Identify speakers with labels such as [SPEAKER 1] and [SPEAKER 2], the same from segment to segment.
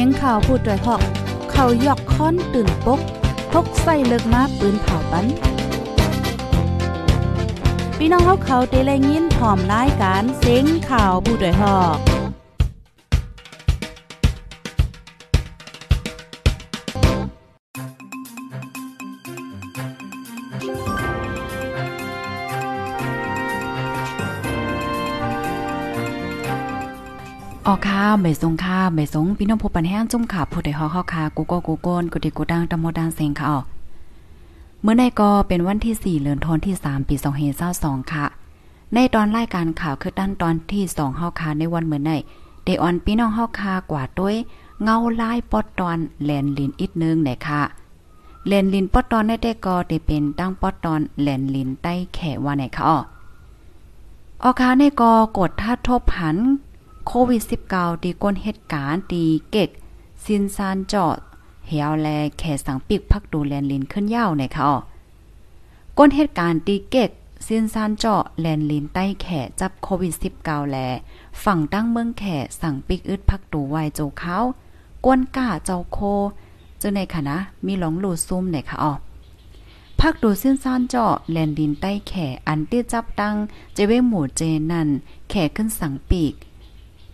[SPEAKER 1] สียงข่าวพูดด้วยหอก เขายอกค้อนตื่นปกพกใส่เลิกมาปืนเผาปันพี่น้องเขาเขาเด้แลยินพร้อมรายการเสียงข่าวผู้ด้วยหอก ออกค่ะไม่สงค่ะไม่สงพี่น้องผู้ปันแห้งจุ่มขาผู้ใดฮอฮอค่ะกูก็กูโกนกูดิกูดังตะโมดังเซงค่ะเมื่อในก็เป็นวันที่ 4เดือนธันวาคมที่ 3 ปี2522ค่ะ ในตอนรายการข่าวคือด้านตอนที่2เฮาค่ะในวันเมื่อในเดออนพี่น้องเฮาค่ะกว่าด้วยเงาลายปอดตอนแลนลินอีกนึงไหนค่ะแลนลินปอดตอนได้แต่ก็ได้เป็นตั้งปอดตอนแลนลินใต้แขว่าไหนค่ะอ๋อออค่ะในก็กดท่าทบหัน โควิด -19 ตีก้นเหตุการณ์ตีเก็กซินซานจอดเหี่ยวแลแขสังปิกพักดูแลนลินขึ้นยาวในค่ะก้นเหตุการณ์ตีเก็กซินซานเจาะแลนลินใต้แขจับโควิด -19 แล ฝั่งตั้งเมืองแขสั่งปิกอึดพักตูไวโจเขากวนก้าเจ้าโคเจอในคณะมีหลงหลูซุ่มในค่ะอ๋อพักดูสิ้นซานเจาะแลนดินใต้แขอันตี้จับตั้งเจเวหมู่เจนั่นแขขึ้นสั่งปีก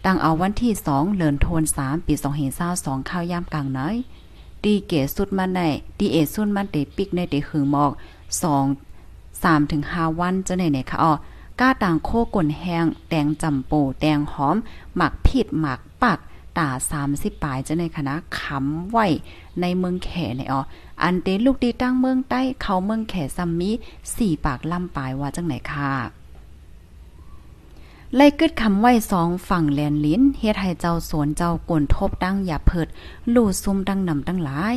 [SPEAKER 1] ตั้งเอาวันที่สองเลินโทนสามปีสองเห็นเศร้าสองข้าวยามกลางน้อยดีเกสุดมันในดีเอสุดมันเตปิกในเตหึงหมอกสองสามถึงห้าวันจะไหนไหนคะอ๋อก้าต่างโคก่นแห้งแตงจำปูแตงหอม หมักผิดหมักปักตาสามสิบปลายจะในคณะขำไหวในเมืองแขในอ๋ออันเตลูกดีตั้งเมืองใต้เขาเมืองแขซัมมีสี่ปากล่ำปลายว่าจังไหนค่ะ ไล่กึดคำไว้สองฝั่งแลนลิ้นเฮ็ดให้เจ้าสวนเจ้ากวนทบดังอย่าเพิดลู่ซุ่มดังนำตั้งหลาย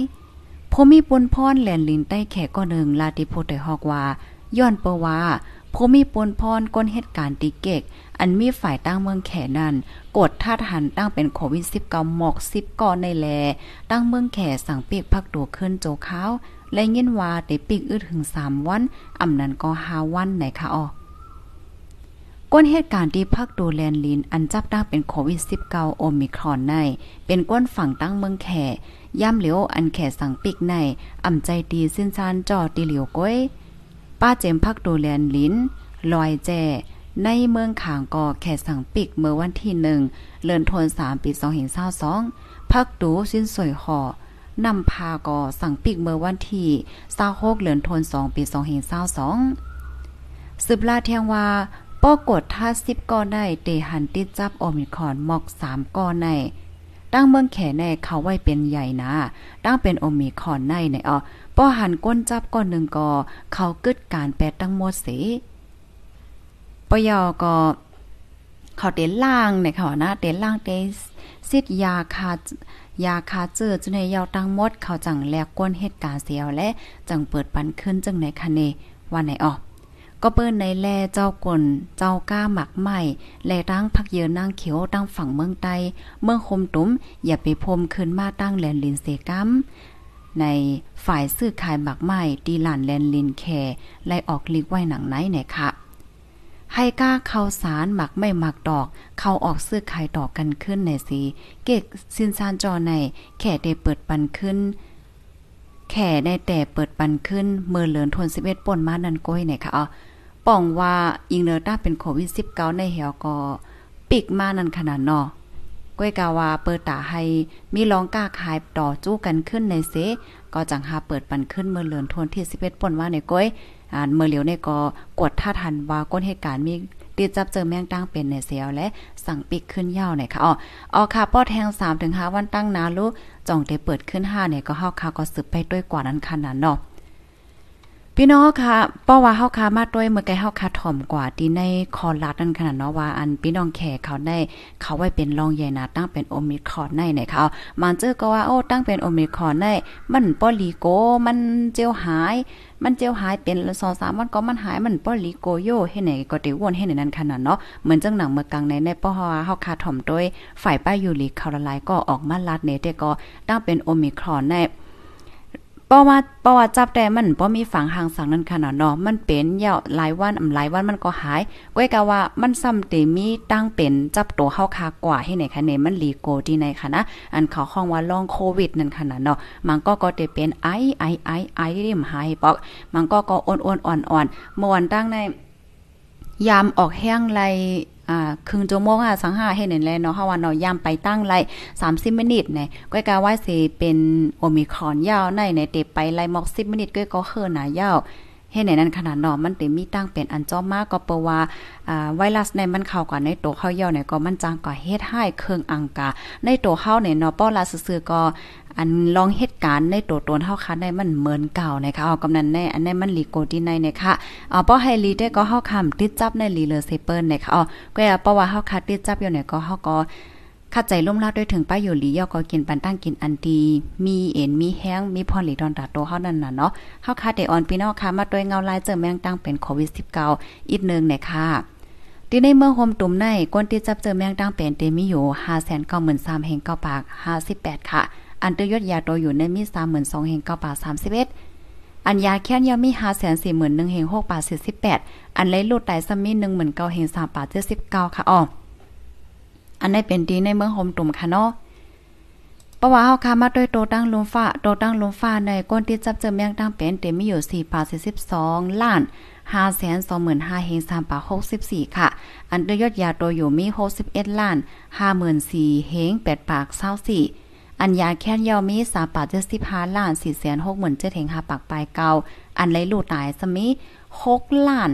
[SPEAKER 1] พอมีปนพรแลนลิ้นใต้แขกก็หนึ่งลาติโพได้ฮอกว่า ย้อนเปว่าพอมีปนพรก้นเหตุการณ์ติเกก อันมีฝ่ายตั้งเมืองแขนั่นกดท่าทันตั้งเป็นโควิด19หมอก10ก่อนในแล ตั้งเมืองแขสั่งเปียกพักตัวขึ้นโจเขาและยินว่าได้ปีกอึดถึง3วันอำนั้นก็5วันไหนคะอ๋อ ก้นเหตุการณ์ที่พักดูแลนลิน อันจับตั้งเป็นโควิด -19 โอมิครอนใน เป็นก้นฝั่งตั้งเมืองแข่ย่ำเหลียวอันแข่สังปิกในอ่ำใจดีสิ้นซานจอดีเหลียวก้อยป้าเจมพักดูแลนลิน ลอยแจ ในเมืองขางกอแข่สังปิกเมื่อวันที่หนึ่งเลือนทนสามปีสองเห็นเศร้าสองพักดูสิ้นสวยห่อนำพากอสั่งปิกเมื่อวันที่เศร้าหกเลือนทนสองปีสองเห็นเศร้าสองสืบลาเทียงว่า ป้อกดท่าสิบก้อนได้เตหันติดจับโอมิคอนหมอกสามก้อนในตั้งเมืองแขในเขาไว้เป็นใหญ่นะตั้งเป็นโอมิคอนในในอ๋อป้อหันก้นจับก้อนหนึ่งกอเขากึดการแปดตั้งหมดเสปยอก็เขาเตล่างในเขานะเตล่างเตซิดยาคายาคาเจอจุในยาวตั้งมดเขาจังแลกก้นเหตุการณ์เสียวและจังเปิดปันขึ้นจังในคะเนว่าไหนออก ก็เปิ้นในแลเจ้ากลเจ้าก้าหมักใหม่ และตั้งพักเยือนนางเขียวตั้งฝั่งเมืองใต้ เมืองคมตุ้ม อย่าไปพรมขึ้นมาตั้งแลนลินเซกัมในฝ่ายซื้อขายหมักใหม่ดีหลานแลนลินแคไล่ออกลิกไว้หนังไหนไหนค่ะ ให้ก้าเข้าสารหมักไม่หมักดอก เข้าออกซื้อขายดอกกันขึ้นในสี เกกสินซานจอในแข่ได้เปิดปันขึ้น ข่ได้แต่เปิดปันขึ้นเมื่อเหลือนทน11ป่นมานันก้อยไหนค่ะอ๋อป้องว่าอิงเนอร์ต้าเป็นโควิด19ในเหี่ยวก็ปิกมานันขนาดนาะก้อยกาว่าเปิดตาให้มีร้องกล้าขายต่อจู้กันขึ้นในเซก็จังหาเปิดปันขึ้นเมื่อเหลือนทวนที่11ป่นว่าในก้อยอ่าเมื่อเหลียวเนี่ยก็กดท่าทันว่าก้นเหตุการณ์มี ตีจับเจอแมงตั้งเป็นในเสียวและสั่งปิกขึ้นยาวหน่อยค่ะอ๋ออ๋อค่ะป้อแทง3ถึง5วันตั้งนาลูกจ่องได้เปิดขึ้น5เนี่ยก็เฮาค่ะก็สืบไปด้วยกว่านั้นขนาดเนาะ พี่น้องค่ะป้าว่าเฮาคามาด้วยเมื่อไกเฮาคาถ่อมกว่าที่ในคอลัดนั่นขนาดเนาะว่าอันพี่น้องแขกเขาได้เขาไว้เป็นรองใหญ่นะตั้งเป็นโอมิครอนในไหนเขามันเจอก็ว่าโอ้ตั้งเป็นโอมิครอนได้มันป้อลีโกมันเจียวหาย มันเจียวหายเป็น2-3วันก็มันหายมันป้อลีโกโยเฮ็ดไหนก็ได้วนเฮ็ดนั้นขนาดเนาะเหมือนจังหนังเมื่อกลางในในป้อว่าเฮาคาถ่อมด้วยฝ่ายป้ายูริคาร์ไลก็ออกมาลัดเนเตก็ตั้งเป็นโอมิครอนใน เพราะว่าเพราะว่าจับแต่มันบ่มีฝังหางสังนั่นค่ะเนาะมันเป็นยาวหลายวันอำหลายวันมันก็หายก้อยกะว่ามันซ้ำเตมีตั้งเป็นจับตัวเฮาคากว่าให้ไหนคะเนี่ยมันลีโกที่ไหนค่ะนะอันเขาห้องว่าลองโควิดนั่นค่ะเนาะมันก็ก็จะเป็นไอไอไอไอริมหายปอกมันก็ก็อ่อนๆอ่อนๆเมื่อวันตั้งในยามออกแห้งไล อ่าครึ่งชั่วโมงอะสังหาเฮ็ดนั่นแหละเนาะเฮาว่าเนาะยามไปตั้งไล่30มินิเนี่ยก้อยกาว่าสิเป็นโอมิครอนยาวในในเตไปไล่หมอก10มินิก้อยก็เฮือหนายาว เฮ็ดในนั้นขนาดนาะมันเต็มีตั้งเป็นอันจ้อมากก็เปว่าอ่าไวรัสในมันเข้ากันในตัวเฮาเยาเนี่ยก็มันจังก็เฮ็ดให้เครื่องอังกา ในตัวเฮาเนี่ยเนาะป้อลาซื่อๆก็อันลองเหตุการณ์ในตัวตนเฮาคันได้มันเหมือนเก่านะคะเอากำนันแน่อันในมันลีโกดีในนะคะเอาป้อให้ลีได้ก็เฮาคำติดจับในลีเลอเซเปิลนะคะอ๋อก็ป้อว่าเฮาคัดติดจับอยู่เนี่ยก็เฮาก็ ขัดใจล่มลาด้วยถึงป้าอยู่หลียอก็กินปันตั้งกินอันดี มีเอ็นมีแห้งมีพอหลีดอนตาโตเฮานั่นน่ะเนาะเฮาคัดได้ออนพี่น้องค่ะมาด้วยเงาลายเจอแมงตั้งเป็นโควิด19อีกนึงเนี่ยค่ะที่ในเมืองโฮมตุ่มในก้นที่จับเจอแมงตั้งเป็นเตมีอยู่593,000แห่ง9ปาก58 ค่ะ อันตยอดยาโตอยู่ในมี32,000เฮง9บาท31อันยาแค้นยามี541,000เฮง6บาท48อันไหลลูดไตซัมมี19,000เฮง3บาท79ค่ะอ๋อ อันนี้เป็นดีในเมืองโฮมตุ่มค่ะเนาะปะว่าเฮาค่ะมาด้วยโตตั้งลมฟ้าโตตั้งลมฟ้าในก้นที่จับเจอแมงตั้งเป็นเต็มมีอยู่ 4 บาท42ล้าน5 2 5 0 0 0เฮง3บาท64 ค่ะ อันเดยยอดยาโตอยู่มี 61 ล้าน54,000เฮง8บาท24อันยาแค้นยอมีสาปาเจ็ดสิบห้าล้านสี่แสนหกหมื่นเจ็ดเฮงห้าปากปลายเก่าอันไรลูตายสมีหกล้าน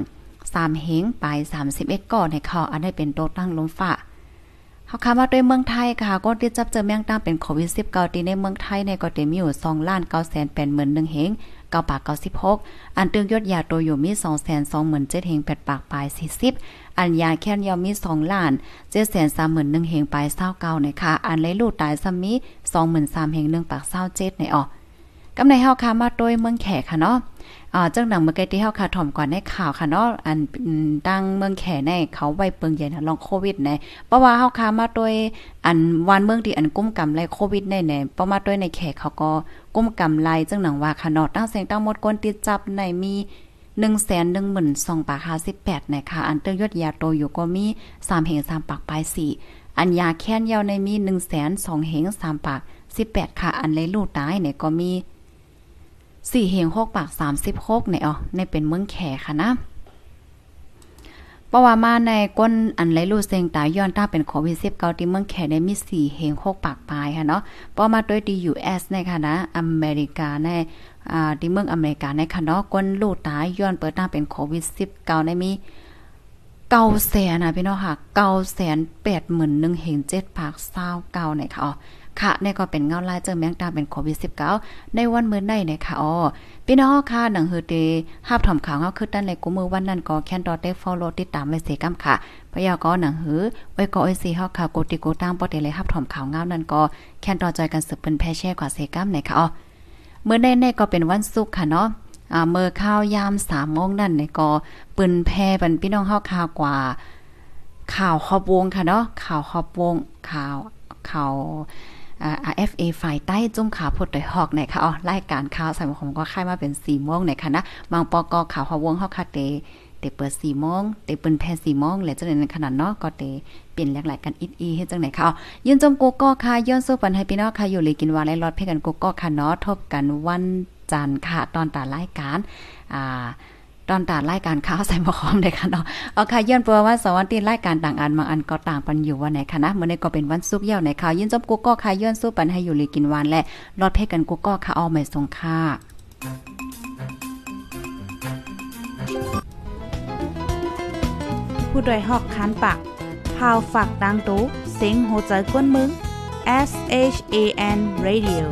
[SPEAKER 1] สามเฮงปลายสามสิบเอ็ดก่อในเขาอันได้เป็นโตตั้งลมฝ่า เขาคามาด้วยเมืองไทยค่ะ ก็ที่จับเจอแมงตั้งเป็นโควิดสิบเก้าตีในเมืองไทยในก็เต็มอยู่สองล้านเก้าแสนแปดหมื่นหนึ่งเฮงเก้าปากเก้าสิบหกอันเตืองยอดยาโตอยู่มีสองแสนสองหมื่นเจ็ดเฮงแปดปากปลายสี่สิบอันยาแค้นยอมมีสองล้านเจ็ดแสนสามหมื่นหนึ่งเฮงปลายเศร้าเก้าในะคะอันไรลูกตายซัมมีสองหมื่นสามเฮงหนึ่งปากเศร้าเจ็ดในออกกำในเฮาค่ะมาโดยเมืองแขกค่ะเนาะ อ่าจังหนังเมื่อกี้ที่เฮาค่ะถ่อมก่อนในข่าวค่ะเนาะอันดังเมืองแขในเขาไว้เปิงใหญ่นะลองโควิดในเพราะว่าเฮาค่ะมาโดยอันวันเมืองที่อันกุ้มกำไรโควิดในในเพราะมาโดยในแขกเขาก็กุ้มกำไรจังหนังว่าค่ะเนาะตั้งเสียงตั้งหมดคนติดจับในมี1 1 2 2ปาก58นะคะอันเตอร์ยอดยาโตอยู่ก็มี3เหง3ปากปลาย4อันยาแค้นยาวในมี1 2 2เหง3ปาก18ค่ะ อันเลยลูกตายเนี่ยก็มี 4เหง6ปาก36เนี่ยอ๋อในเป็นเมืองแขค่ะนะปว่ามาในก้นอันไรลูเซงตายย้อนต้าเป็นโควิด19ที่เมืองแขได้มี4เฮง6ปากปลายค่ะเนาะปอมาด้วยดี US ในค่ะนะอเมริกาในอ่าที่เมืองอเมริกาในค่ะเนาะก้นลูกตายย้อนเปิดต้าเป็นโควิด19ได้มีเก้าแสนนะพี่น้องค่ะเก้าแสนแปดหมื่นหนึ่งเฮงเจ็ดปากเศร้าเก้าเนี่ยค่ะอ๋อ ค่ะนี่ก็เป็นเงาลายเจอแมงดาเป็นโควิด 19 ในวันมื้อในนะคะอ๋อพี่น้องค่ะหนังฮือเตฮับถอมข่าวเฮาคือด้านในกูมือวันนั้นก็แคนดอได้ follow ติดตามไว้เสกำค่ะพยาก็หนังหือไว้ก็ไอซีเฮาค่ะกดติกดตามบ่ได้เลยฮับถอมข่าวเงานั้นก็แคนดอจอยกันสืบเป็นแพ่แช่กว่าเสกำนะคะอ๋อมื้อในในก็เป็นวันศุกร์ค่ะเนาะอ่าเมื่อข้าวยาม3โมงนั่นในก็ปืนแพ่บันพี่น้องเฮาข่าวกว่า ข่าวขอบวงค่ะเนาะข่าวขอบวงข่าวข่าว RFA ฝ่ายใต้จุ้มขาพดดอยหอกไหนคะอ๋อรายการข่าวใส่ผมก็ค่ายมาเป็น4โมงไหนคะนะบางปอกข่าวฮาวงเฮาค่ะเตเตเปิด4โมงเตเปิ้นแพ่4โมงแล้วจังได๋ขนาดเนาะก็เตเปลี่ยนหลายๆกันอีอีเฮ็ดจังไหนคะยืนจมกูก็ค่ะย้อนสู้ปันให้พี่น้องค่ะอยู่เลยกินวาและรอดเพ่กันกูก็ค่ะเนาะทบกันวันจันทร์ค่ะตอนตารายการอ่า ตอนตาารายการข่าวใส่หมอคอมได้ค่ะเนาะเอาค่ะย้อนเปัวว่าสวัสดีรายการต่างอันบางอันก็ต่างปันอยู่วันไหนคะนะเมื่อในก็เป็นวันศุกร์เย้าในข่าวยินจบกูก็ค่ะย้อนสู้ปันให้อยู่ลีกินวานและรอดเพกันกูก็ค่ะเอาไม่ทรงค่า
[SPEAKER 2] ผู้ดยหอกคันปากพาวฝากดังตู้เซ็งโหใจกวนมึง S H A N Radio